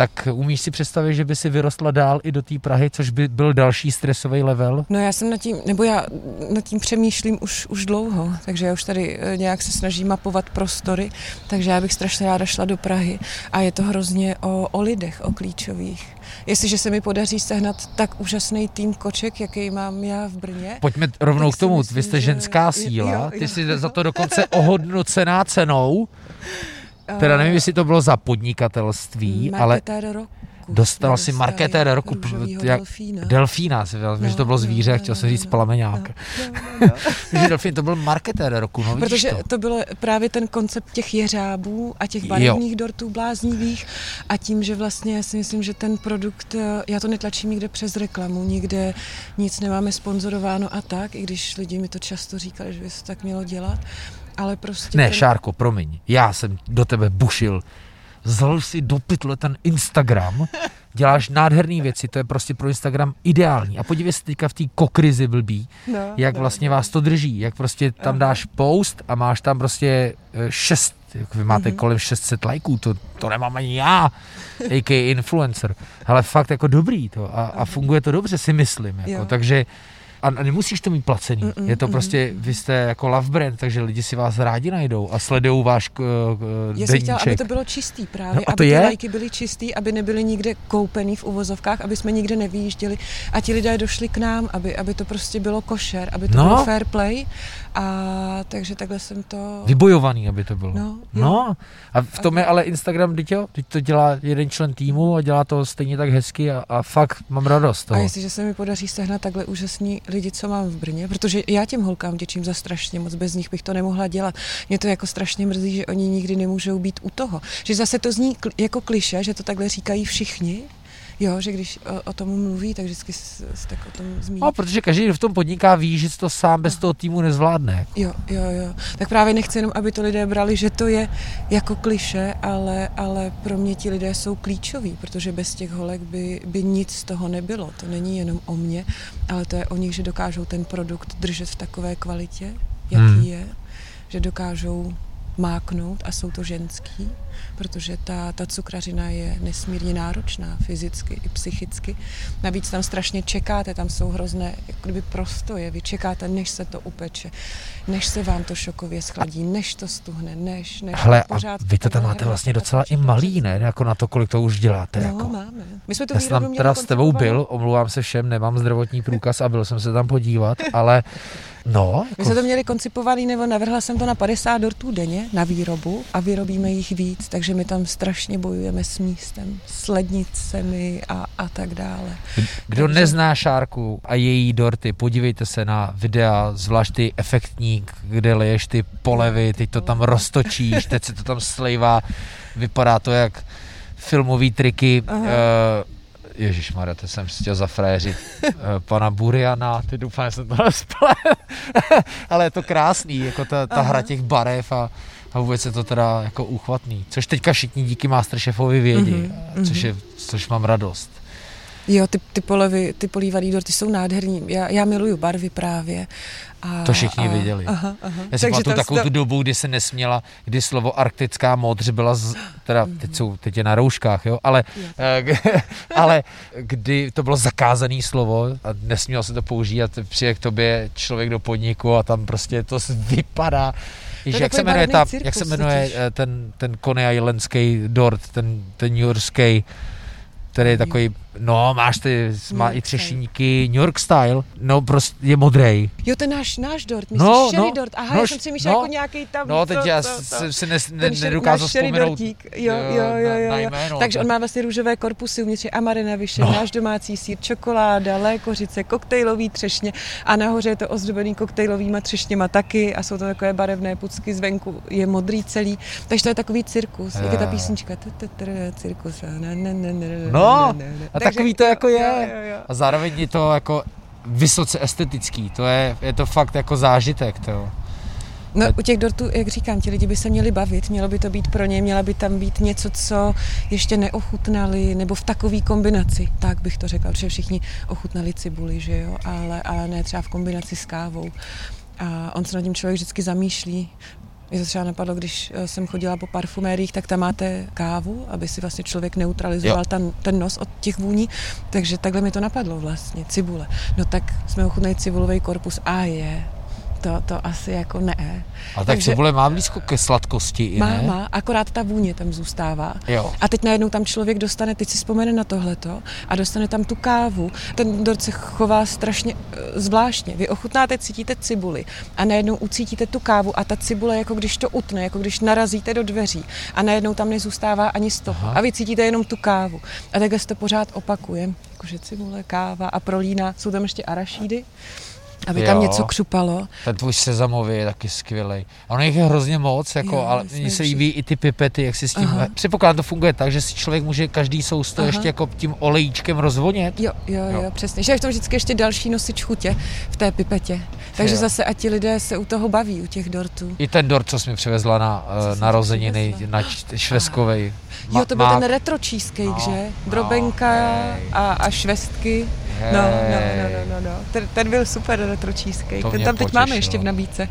Tak umíš si představit, že by si vyrostla dál i do té Prahy, což by byl další stresový level? No já jsem nad tím, nebo já nad tím přemýšlím už, už dlouho, takže já už tady eh, nějak se snažím mapovat prostory, takže já bych strašně ráda šla do Prahy a je to hrozně o, o lidech, o klíčových jestliže se mi podaří sehnat tak úžasný tým koček, jaký mám já v Brně. Pojďme rovnou k tomu, myslím, vy jste ženská síla, jo, jo, ty jsi za to dokonce ohodnocená cenou, teda nevím, jestli to bylo za podnikatelství, ale... rok. roku. Dostal si marketér roku. Jak, delfína. Delfína, si no, že to bylo zvíře, no, chtěl jsem říct plameňák. No, no, delfín to byl marketér roku, no Protože to. to bylo právě ten koncept těch jeřábů a těch barevných jo. dortů bláznivých a tím, že vlastně já si myslím, že ten produkt, eh, já to netlačím nikde přes reklamu, nikde nic nemáme sponzorováno a tak, i když lidi mi to často říkali, že by se tak mělo dělat, ale prostě... Ne, ten... Šárko, promiň, já jsem do tebe bušil zal si do pytle ten Instagram, děláš nádherné věci, to je prostě pro Instagram ideální. A podívej se teďka v té kokrizi blbý, no, jak no, vlastně no. vás to drží, jak prostě tam dáš post a máš tam prostě eh, šest, jak vy máte mm-hmm. kolem 600 lajků, to, to nemám ani já, a.k. influencer. Ale fakt jako dobrý to a, a funguje to dobře, si myslím. Jako. Takže a nemusíš to mít placený. Mm-mm, je to prostě, vy jste jako love brand, takže lidi si vás rádi najdou a sledují váš uh, Já jsem chtěla, aby to bylo čistý právě, no, a to aby je? ty lajky byly čistý, aby nebyly nikde koupený v uvozovkách, aby jsme nikde nevyjížděli a ti lidé došli k nám, aby, aby to prostě bylo košer, aby to no. bylo fair play a takže takhle jsem to... Vybojovaný, aby to bylo. No, no. a v tom je ale Instagram, teď jo, teď to dělá jeden člen týmu a dělá to stejně tak hezky a, a fakt mám radost toho. A jestliže se mi podaří sehnat takhle úžasný lidi, co mám v Brně, protože já těm holkám děčím za strašně moc, bez nich bych to nemohla dělat. Mě to jako strašně mrzí, že oni nikdy nemůžou být u toho. Že zase to zní jako kliše, že to takhle říkají všichni, Jo, že když o, o tom mluví, tak vždycky se tak o tom zmíní. No, protože každý v tom podniká ví, že to sám bez toho týmu nezvládne. Jo, jo, jo. Tak právě nechci jenom, aby to lidé brali, že to je jako kliše, ale, ale pro mě ti lidé jsou klíčoví, protože bez těch holek by, by nic z toho nebylo. To není jenom o mně, ale to je o nich, že dokážou ten produkt držet v takové kvalitě, jaký hmm. je, že dokážou máknout a jsou to ženský, protože ta, ta cukrařina je nesmírně náročná fyzicky i psychicky. Navíc tam strašně čekáte, tam jsou hrozné jako kdyby prostoje, vy čekáte, než se to upeče, než se vám to šokově schladí, než to stuhne, než... než Hele, pořád a vy to tam máte vlastně docela i malý, ne? Jako na to, kolik to už děláte. No, jako. máme. My jsme to Já jsem tam teda s tebou byl, omlouvám se všem, nemám zdravotní průkaz a byl jsem se tam podívat, ale No, jako... My jsme to měli koncipovaný, nebo navrhla jsem to na 50 dortů denně na výrobu a vyrobíme jich víc, takže my tam strašně bojujeme s místem, s lednicemi a, a tak dále. Kdo takže... nezná Šárku a její dorty, podívejte se na videa, zvlášť ty efektní, kde leješ ty polevy, teď to tam roztočíš, teď se to tam slejvá, vypadá to jak filmový triky. Aha. Uh, Ježíš Maria, to jsem chtěl zafrajeřit uh, pana Buriana, ty doufám, že jsem to nesplet. Ale je to krásný, jako ta, ta hra těch barev a, a vůbec je to teda jako úchvatný. Což teďka všichni díky Masterchefovi vědí, mm-hmm. což, je, což mám radost. Jo, ty, ty polevy, ty polívaný dorty jsou nádherní. Já, já miluju barvy právě. A, to všichni a, viděli. Aha, aha. Já si pamatuju takovou tu dobu, kdy se nesměla, kdy slovo arktická modř byla, z, teda teď, jsou, teď je na rouškách, jo, ale, eh, ale kdy to bylo zakázané slovo a nesmělo se to používat, přijde k tobě člověk do podniku a tam prostě to vypadá, Víš, jak, se jmenuje ta, jak se jmenuje eh, ten, ten Coney Islandský dort, ten, ten New Yorkský, který je takový, no máš ty, má i třešíníky, New York style, no prostě je modrej. Jo, ten náš, náš dort, myslíš no, Sherry no, dort, aha, no, já jsem si myslel no, jako nějaký tam. No, teď to, já to, to, si ne, ne, nedokázal vzpomenout jo, jo, jo, jo, jo. Na jméno, Takže on má vlastně růžové korpusy, uvnitř amarena vyše, no. náš domácí sír, čokoláda, lékořice, koktejlový třešně. A nahoře je to ozdobený koktejlovýma třešněma taky a jsou to takové barevné pucky zvenku, je modrý celý, takže to je takový cirkus, jak je ta písnička, cirkus, no, No, ne, ne, ne. a Takže, takový to jako je. Jo, jo, jo. A zároveň je to jako vysoce estetický, to je, je to fakt jako zážitek, to No u těch dortů, jak říkám, ti lidi by se měli bavit, mělo by to být pro ně, měla by tam být něco, co ještě neochutnali, nebo v takové kombinaci, tak bych to řekla, protože všichni ochutnali cibuli, že jo, ale, ale ne třeba v kombinaci s kávou. A on se nad tím člověk vždycky zamýšlí, mě to třeba napadlo, když eh, jsem chodila po parfumériích, tak tam máte kávu, aby si vlastně člověk neutralizoval ten, ten nos od těch vůní. Takže takhle mi to napadlo vlastně, cibule. No tak jsme ochutnali cibulový korpus a je to, to asi jako ne. A tak Takže, cibule má blízko ke sladkosti i má, ne? Má, akorát ta vůně tam zůstává. Jo. A teď najednou tam člověk dostane, teď si vzpomene na tohleto a dostane tam tu kávu. Ten dort se chová strašně uh, zvláštně. Vy ochutnáte, cítíte cibuli a najednou ucítíte tu kávu a ta cibule, jako když to utne, jako když narazíte do dveří a najednou tam nezůstává ani z toho. Aha. A vy cítíte jenom tu kávu. A takhle se to pořád opakuje. Jakože cibule, káva a prolína. Jsou tam ještě arašídy aby jo. tam něco křupalo. Ten tvůj sezamový je taky skvělý. A ono jich je hrozně moc, jako, jo, ale mně se líbí i ty pipety, jak si s tím... Aha. Předpokládám, to funguje tak, že si člověk může každý sousto Aha. ještě jako tím olejíčkem rozvonět. Jo, jo, jo, jo, přesně. Že je v tom vždycky ještě další nosič chutě v té pipetě. Takže jo. zase a ti lidé se u toho baví, u těch dortů. I ten dort, co jsi mi přivezla na uh, narozeniny, na švestkovej. jo, to byl má... ten retro cheesecake, no, že? Drobenka no, a, a švestky. No, no, no, no, no, no. Ten, ten byl super retro cheesecake. ten tam teď potěšilo. máme ještě v nabídce.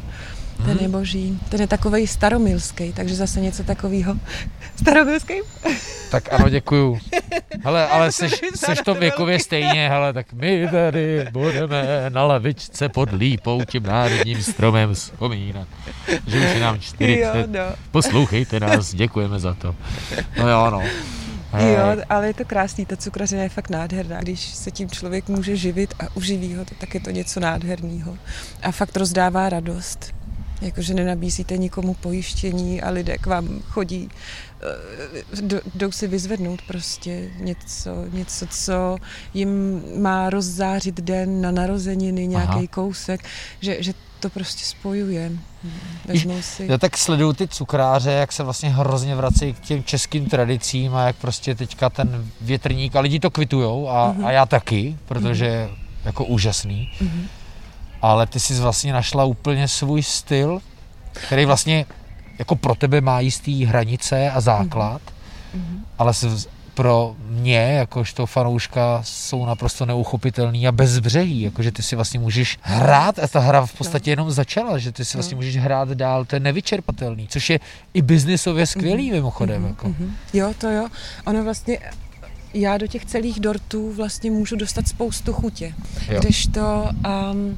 Ten je boží. Ten je takový staromilský, takže zase něco takového. Staromilský? Tak ano, děkuju. Hele, ale jsi, jsi to věkově stejně, hele, tak my tady budeme na lavičce pod lípou tím národním stromem vzpomínat, že už je nám 40. Jo, no. Poslouchejte nás, děkujeme za to. No jo, no. Jo, ale je to krásný, ta cukrařina je fakt nádherná. Když se tím člověk může živit a uživí ho, tak je to něco nádherného. A fakt rozdává radost. Jakože nenabízíte nikomu pojištění a lidé k vám chodí, eh, jdou si vyzvednout prostě něco, něco, co jim má rozzářit den na narozeniny, nějaký kousek, že, že to prostě spojuje. Vezmou si. Já tak sleduju ty cukráře, jak se vlastně hrozně vrací k těm českým tradicím a jak prostě teďka ten větrník, a lidi to kvitujou a, uh-huh. a já taky, protože uh-huh. jako úžasný. Uh-huh. Ale ty jsi vlastně našla úplně svůj styl, který vlastně jako pro tebe má jistý hranice a základ, uh-huh. ale se pro mě, jakožto fanouška, jsou naprosto neuchopitelný a bezbřehý, jakože ty si vlastně můžeš hrát a ta hra v podstatě no. jenom začala, že ty si vlastně no. můžeš hrát dál, to je nevyčerpatelný, což je i biznisově skvělý mm-hmm. mimochodem. Mm-hmm. Jako. Mm-hmm. Jo, to jo. Ono vlastně já do těch celých dortů vlastně můžu dostat spoustu chutě. Jo. Když to, um,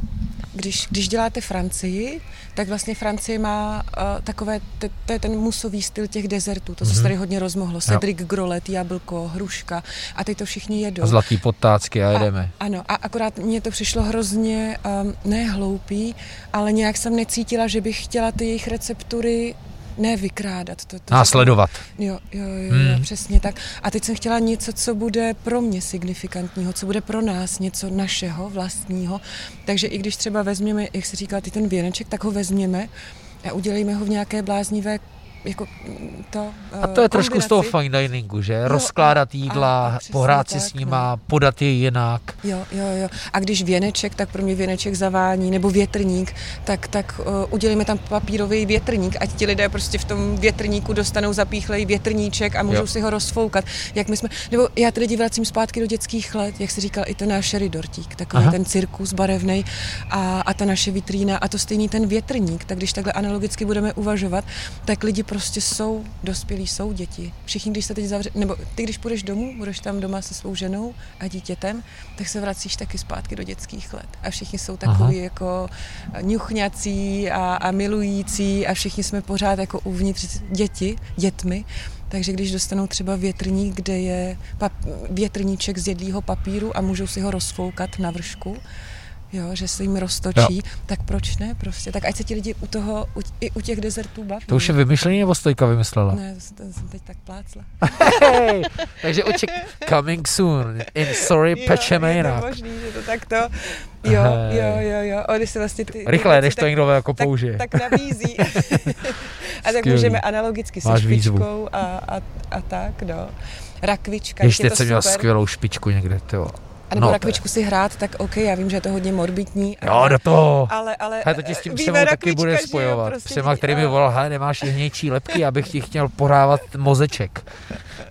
když, když děláte Francii, tak vlastně Francie má uh, takové, to je ten musový styl těch dezertů, to, mm-hmm. se tady hodně rozmohlo. Cedric Grolet, jablko, hruška a teď to všichni jedou. A zlatý potácky a jedeme. A, ano, a akorát mně to přišlo hrozně, um, ne hloupý, ale nějak jsem necítila, že bych chtěla ty jejich receptury ne vykrádat. To, to Následovat. Jo, jo, jo, hmm. jo, přesně tak. A teď jsem chtěla něco, co bude pro mě signifikantního, co bude pro nás něco našeho, vlastního. Takže i když třeba vezměme, jak se říkala, ty ten věneček, tak ho vezměme a udělejme ho v nějaké bláznivé jako to A to je trošku z toho fine diningu, že? No, Rozkládat jídla, a, a pohrát si tak, s nima, no. podat je jinak. Jo, jo, jo. A když věneček, tak pro mě věneček zavání, nebo větrník, tak, tak uh, udělíme tam papírový větrník, ať ti lidé prostě v tom větrníku dostanou zapíchlej větrníček a můžou jo. si ho rozfoukat. Jak my jsme, nebo já tedy lidi vracím zpátky do dětských let, jak se říkal, i ten náš dortík, takový Aha. ten cirkus barevný a, a ta naše vitrína a to stejný ten větrník, tak když takhle analogicky budeme uvažovat, tak lidi prostě jsou dospělí, jsou děti. Všichni, když se teď zavře, nebo ty, když půjdeš domů, budeš tam doma se svou ženou a dítětem, tak se vracíš taky zpátky do dětských let. A všichni jsou takový Aha. jako ňuchňací a, a milující a všichni jsme pořád jako uvnitř děti, dětmi. Takže když dostanou třeba větrník, kde je pap- větrníček z jedlého papíru a můžou si ho rozfoukat na vršku, jo, že se jim roztočí, jo. tak proč ne prostě? Tak ať se ti lidi u toho, u, i u těch dezertů baví. To už je vymyšlení nebo Stojka vymyslela? Ne, to, to jsem teď tak plácla. hey, takže oček coming soon in Sorry Pečemejnak. Je to možný, že to takto, jo, jo, jo, jo, oni se vlastně ty... Rychle, než to někdo jako tak, použije. Tak nabízí. a tak můžeme analogicky se špičkou a, a, a tak, no. Rakvička, Ještě teď jsem měl skvělou špičku někde, tyjo. A nebo no, rakvičku si hrát, tak OK, já vím, že je to hodně morbidní. Ale, jo, do toho. Ale, ale, hele, to ti s tím se taky bude spojovat. Prostě Přema, který mi volal, hele, nemáš hnějčí lepky, abych ti chtěl porávat mozeček.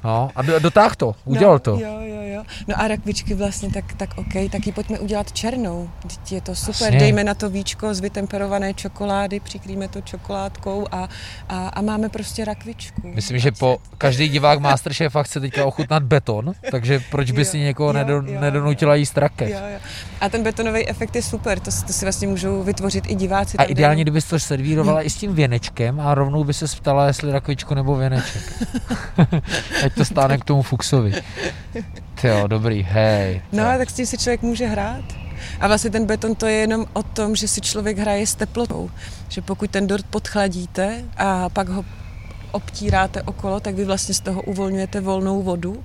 No a dotáh to, udělal no, to. Jo, jo, jo. No a rakvičky vlastně, tak, tak OK, tak ji pojďme udělat černou. Je to super, vlastně. dejme na to víčko z vytemperované čokolády, přikrýme to čokoládkou a, a, a máme prostě rakvičku. Myslím, že po každý divák Masterchefa chce teďka ochutnat beton, takže proč by jo, si někoho jo, jo, nedonutila jíst rakev? Jo, jo. A ten betonový efekt je super, to, to si vlastně můžou vytvořit i diváci. A ideálně, kdybys to servírovala hmm. i s tím věnečkem a rovnou by se ptala, jestli rakvičku nebo věneček. Ať to stáne k tomu Fuxovi. Jo, dobrý, hej. No, tak s tím si člověk může hrát. A vlastně ten beton to je jenom o tom, že si člověk hraje s teplotou. Že pokud ten dort podchladíte a pak ho obtíráte okolo, tak vy vlastně z toho uvolňujete volnou vodu,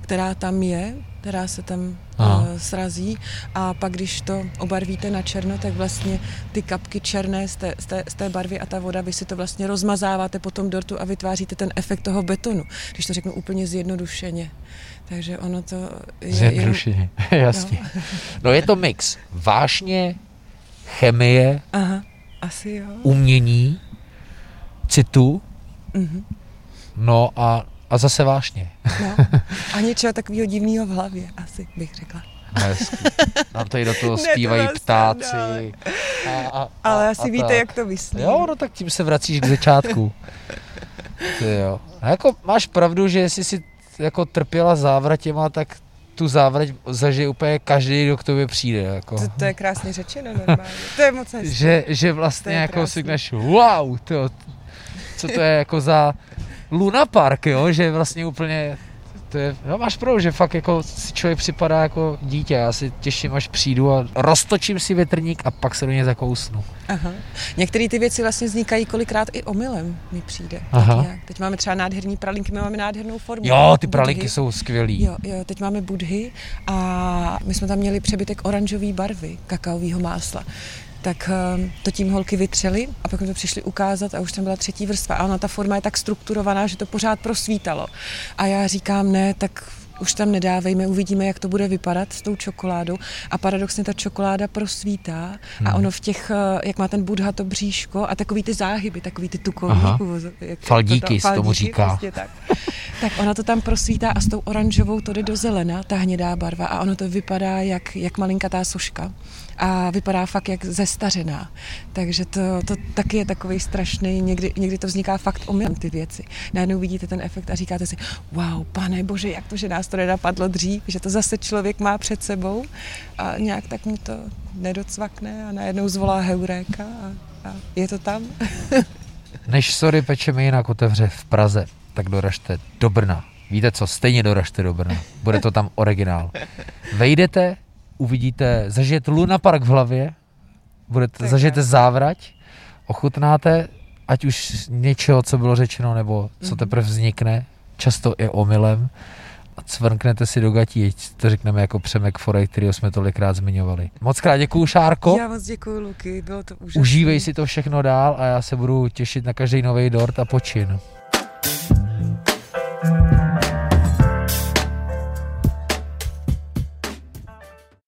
která tam je, která se tam uh, srazí a pak když to obarvíte na černo, tak vlastně ty kapky černé z té, z, té, z té barvy a ta voda, vy si to vlastně rozmazáváte po tom dortu a vytváříte ten efekt toho betonu, když to řeknu úplně zjednodušeně. Takže ono to je... Zjednodušeně, jen... jasně. No. no je to mix vášně, chemie, Aha, asi jo. umění, citu, mm-hmm. no a, a zase vášně. No, a něčeho takového divného v hlavě, asi bych řekla. Hezky. Nám tady do toho zpívají ptáci. A, a, Ale asi a víte, tak. jak to myslí. Jo, no tak tím se vracíš k začátku. Ty jo. A jako máš pravdu, že jestli si jako trpěla závratěma, tak tu závrať zažije úplně každý, kdo k tobě přijde. Jako. To, to je krásně řečeno normálně. To je moc hezké. Že, že vlastně jako si jdeš, wow, to, co to je jako za Luna Park, jo, že vlastně úplně to je, no máš pravdu, že fakt jako si člověk připadá jako dítě. Já si těším, až přijdu a roztočím si větrník a pak se do něj zakousnu. Aha. Některé ty věci vlastně vznikají kolikrát i omylem, mi přijde. Aha. Teď máme třeba nádherný pralinky, my máme nádhernou formu. Jo, ty pralinky budhy. jsou skvělý. Jo, jo, teď máme budhy a my jsme tam měli přebytek oranžové barvy, kakaového másla tak ehm, to tím holky vytřely a pak mi to přišli ukázat a už tam byla třetí vrstva a ona ta forma je tak strukturovaná, že to pořád prosvítalo. A já říkám, ne, tak už tam nedávejme, uvidíme, jak to bude vypadat s tou čokoládou. A paradoxně ta čokoláda prosvítá hmm. a ono v těch, eh, jak má ten budha to bříško a takový ty záhyby, takový ty tukový. Jak, faldíky, to, faldíky tomu říká. Prostě tak. tak ono to tam prosvítá a s tou oranžovou to jde do zelena, ta hnědá barva a ono to vypadá jak, jak malinkatá soška a vypadá fakt jak zestařená. Takže to, to taky je takový strašný, někdy, někdy to vzniká fakt omylem ty věci. Najednou vidíte ten efekt a říkáte si, wow, pane bože, jak to, že nás to nenapadlo dřív, že to zase člověk má před sebou a nějak tak mu to nedocvakne a najednou zvolá heuréka a, a je to tam. Než sorry pečeme jinak otevře v Praze, tak doražte do Brna. Víte co, stejně doražte do Brna. Bude to tam originál. Vejdete, uvidíte, zažijete Luna Park v hlavě, budete, zažijete závrať, ochutnáte, ať už něčeho, co bylo řečeno, nebo co mhm. teprve vznikne, často i omylem, a cvrknete si do gatí, to řekneme jako Přemek Forej, kterého jsme tolikrát zmiňovali. Moc krát děkuju, Šárko. Já moc děkuju, Luky, bylo to úžasné. Užívej si to všechno dál a já se budu těšit na každý nový dort a počin.